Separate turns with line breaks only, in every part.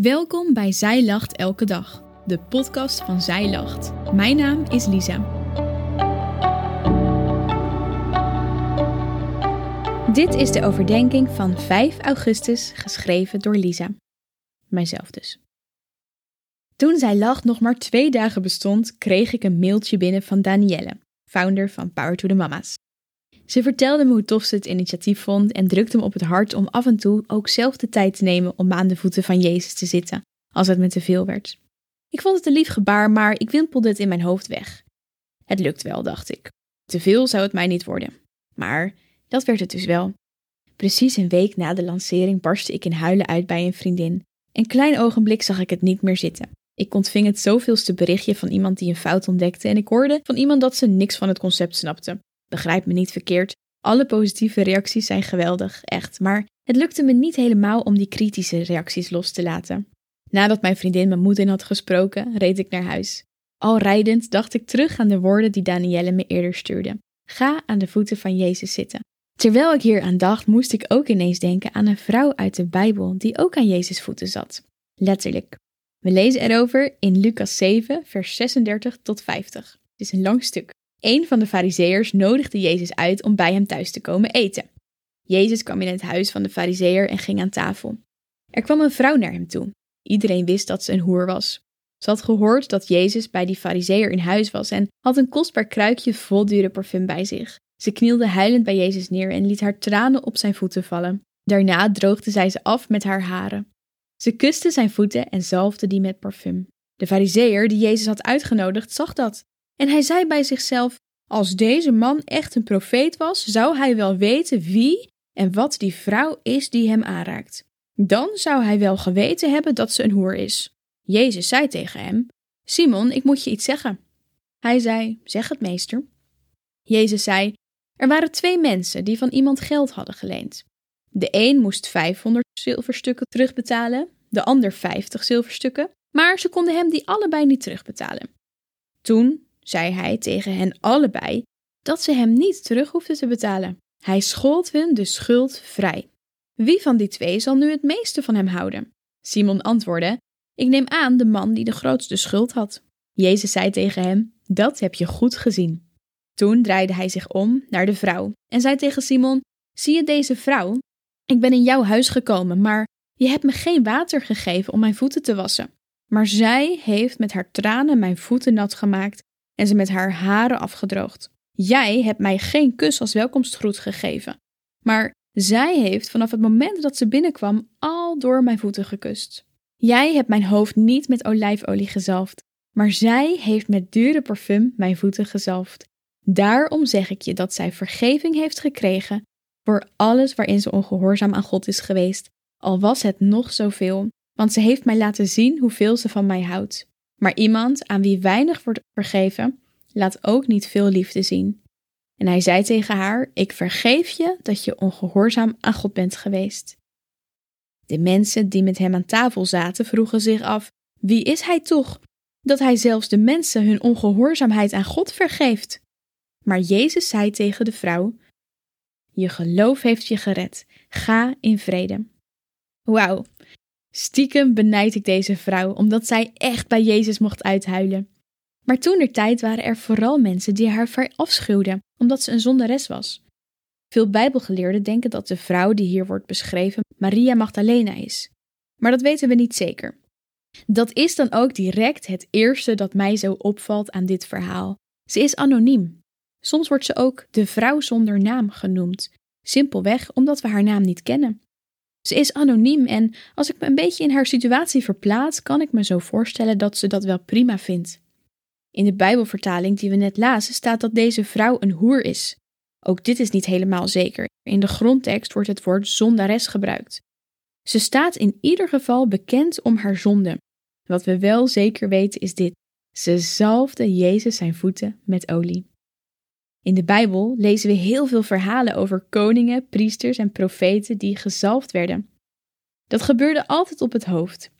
Welkom bij Zij Lacht Elke Dag, de podcast van Zij Lacht. Mijn naam is Lisa. Dit is de overdenking van 5 augustus, geschreven door Lisa. Mijzelf dus. Toen Zij Lacht nog maar twee dagen bestond, kreeg ik een mailtje binnen van Danielle, founder van Power to the Mama's. Ze vertelde me hoe tof ze het initiatief vond en drukte me op het hart om af en toe ook zelf de tijd te nemen om aan de voeten van Jezus te zitten, als het me te veel werd. Ik vond het een lief gebaar, maar ik wimpelde het in mijn hoofd weg. Het lukt wel, dacht ik. Te veel zou het mij niet worden. Maar dat werd het dus wel. Precies een week na de lancering barstte ik in huilen uit bij een vriendin. Een klein ogenblik zag ik het niet meer zitten. Ik ontving het zoveelste berichtje van iemand die een fout ontdekte en ik hoorde van iemand dat ze niks van het concept snapte. Begrijp me niet verkeerd, alle positieve reacties zijn geweldig, echt, maar het lukte me niet helemaal om die kritische reacties los te laten. Nadat mijn vriendin mijn moed in had gesproken, reed ik naar huis. Al rijdend dacht ik terug aan de woorden die Danielle me eerder stuurde. Ga aan de voeten van Jezus zitten. Terwijl ik hier aan dacht, moest ik ook ineens denken aan een vrouw uit de Bijbel die ook aan Jezus voeten zat. Letterlijk. We lezen erover in Lucas 7, vers 36 tot 50. Het is een lang stuk. Een van de fariseërs nodigde Jezus uit om bij hem thuis te komen eten. Jezus kwam in het huis van de fariseër en ging aan tafel. Er kwam een vrouw naar hem toe. Iedereen wist dat ze een hoer was. Ze had gehoord dat Jezus bij die fariseër in huis was en had een kostbaar kruikje vol dure parfum bij zich. Ze knielde huilend bij Jezus neer en liet haar tranen op zijn voeten vallen. Daarna droogde zij ze af met haar haren. Ze kuste zijn voeten en zalfde die met parfum. De fariseër die Jezus had uitgenodigd zag dat en hij zei bij zichzelf: Als deze man echt een profeet was, zou hij wel weten wie en wat die vrouw is die hem aanraakt. Dan zou hij wel geweten hebben dat ze een hoer is. Jezus zei tegen hem: Simon, ik moet je iets zeggen. Hij zei: Zeg het, meester. Jezus zei: Er waren twee mensen die van iemand geld hadden geleend. De een moest 500 zilverstukken terugbetalen, de ander 50 zilverstukken, maar ze konden hem die allebei niet terugbetalen. Toen zei hij tegen hen allebei dat ze hem niet terug hoefden te betalen. Hij schold hun de schuld vrij. Wie van die twee zal nu het meeste van hem houden? Simon antwoordde: Ik neem aan de man die de grootste schuld had. Jezus zei tegen hem: Dat heb je goed gezien. Toen draaide hij zich om naar de vrouw en zei tegen Simon: Zie je deze vrouw? Ik ben in jouw huis gekomen, maar je hebt me geen water gegeven om mijn voeten te wassen. Maar zij heeft met haar tranen mijn voeten nat gemaakt en ze met haar haren afgedroogd. Jij hebt mij geen kus als welkomstgroet gegeven, maar zij heeft vanaf het moment dat ze binnenkwam al door mijn voeten gekust. Jij hebt mijn hoofd niet met olijfolie gezalfd, maar zij heeft met dure parfum mijn voeten gezalfd. Daarom zeg ik je dat zij vergeving heeft gekregen voor alles waarin ze ongehoorzaam aan God is geweest, al was het nog zoveel, want ze heeft mij laten zien hoeveel ze van mij houdt. Maar iemand aan wie weinig wordt vergeven, laat ook niet veel liefde zien. En hij zei tegen haar: Ik vergeef je dat je ongehoorzaam aan God bent geweest. De mensen die met hem aan tafel zaten vroegen zich af: Wie is hij toch dat hij zelfs de mensen hun ongehoorzaamheid aan God vergeeft? Maar Jezus zei tegen de vrouw: Je geloof heeft je gered. Ga in vrede. Wauw, Stiekem benijd ik deze vrouw, omdat zij echt bij Jezus mocht uithuilen. Maar toen er tijd waren er vooral mensen die haar verafschuwden, omdat ze een zondares was. Veel Bijbelgeleerden denken dat de vrouw die hier wordt beschreven Maria Magdalena is. Maar dat weten we niet zeker. Dat is dan ook direct het eerste dat mij zo opvalt aan dit verhaal. Ze is anoniem. Soms wordt ze ook de vrouw zonder naam genoemd, simpelweg omdat we haar naam niet kennen. Ze is anoniem en als ik me een beetje in haar situatie verplaats, kan ik me zo voorstellen dat ze dat wel prima vindt. In de Bijbelvertaling die we net lazen staat dat deze vrouw een hoer is. Ook dit is niet helemaal zeker. In de grondtekst wordt het woord zondares gebruikt. Ze staat in ieder geval bekend om haar zonde. Wat we wel zeker weten is dit: ze zalfde Jezus zijn voeten met olie. In de Bijbel lezen we heel veel verhalen over koningen, priesters en profeten die gezalfd werden. Dat gebeurde altijd op het hoofd.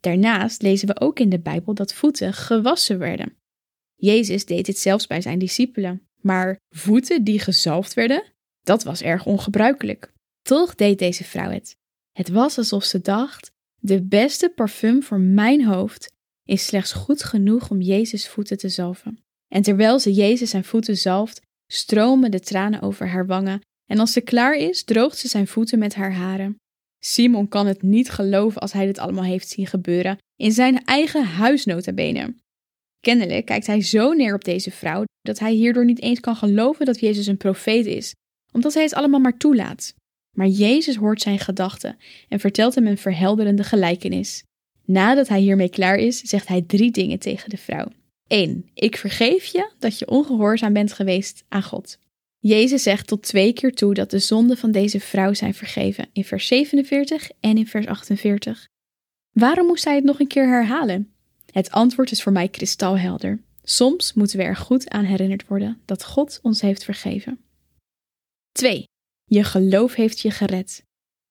Daarnaast lezen we ook in de Bijbel dat voeten gewassen werden. Jezus deed dit zelfs bij zijn discipelen, maar voeten die gezalfd werden, dat was erg ongebruikelijk. Toch deed deze vrouw het. Het was alsof ze dacht: De beste parfum voor mijn hoofd is slechts goed genoeg om Jezus' voeten te zalven. En terwijl ze Jezus zijn voeten zalft, stromen de tranen over haar wangen en als ze klaar is, droogt ze zijn voeten met haar haren. Simon kan het niet geloven als hij dit allemaal heeft zien gebeuren, in zijn eigen huis nota Kennelijk kijkt hij zo neer op deze vrouw dat hij hierdoor niet eens kan geloven dat Jezus een profeet is, omdat hij het allemaal maar toelaat. Maar Jezus hoort zijn gedachten en vertelt hem een verhelderende gelijkenis. Nadat hij hiermee klaar is, zegt hij drie dingen tegen de vrouw. 1. Ik vergeef je dat je ongehoorzaam bent geweest aan God. Jezus zegt tot twee keer toe dat de zonden van deze vrouw zijn vergeven, in vers 47 en in vers 48. Waarom moest hij het nog een keer herhalen? Het antwoord is voor mij kristalhelder. Soms moeten we er goed aan herinnerd worden dat God ons heeft vergeven. 2. Je geloof heeft je gered.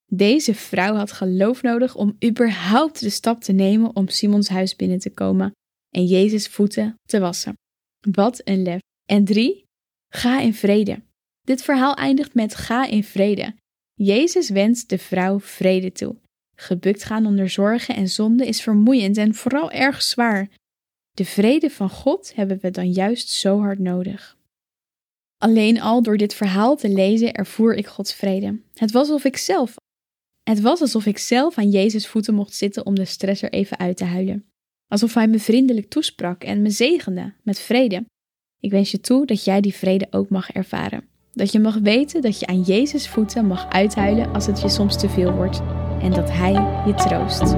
Deze vrouw had geloof nodig om überhaupt de stap te nemen om Simons huis binnen te komen en Jezus' voeten te wassen. Wat een lef. En 3. Ga in vrede. Dit verhaal eindigt met ga in vrede. Jezus wenst de vrouw vrede toe. Gebukt gaan onder zorgen en zonde is vermoeiend en vooral erg zwaar. De vrede van God hebben we dan juist zo hard nodig. Alleen al door dit verhaal te lezen ervoer ik Gods vrede. Het was alsof ik zelf, het was alsof ik zelf aan Jezus voeten mocht zitten om de stress er even uit te huilen. Alsof hij me vriendelijk toesprak en me zegende met vrede. Ik wens je toe dat jij die vrede ook mag ervaren. Dat je mag weten dat je aan Jezus voeten mag uithuilen als het je soms te veel wordt en dat Hij je troost.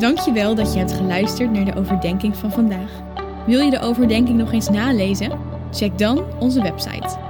Dankjewel dat je hebt geluisterd naar de overdenking van vandaag. Wil je de overdenking nog eens nalezen? Check dan onze website.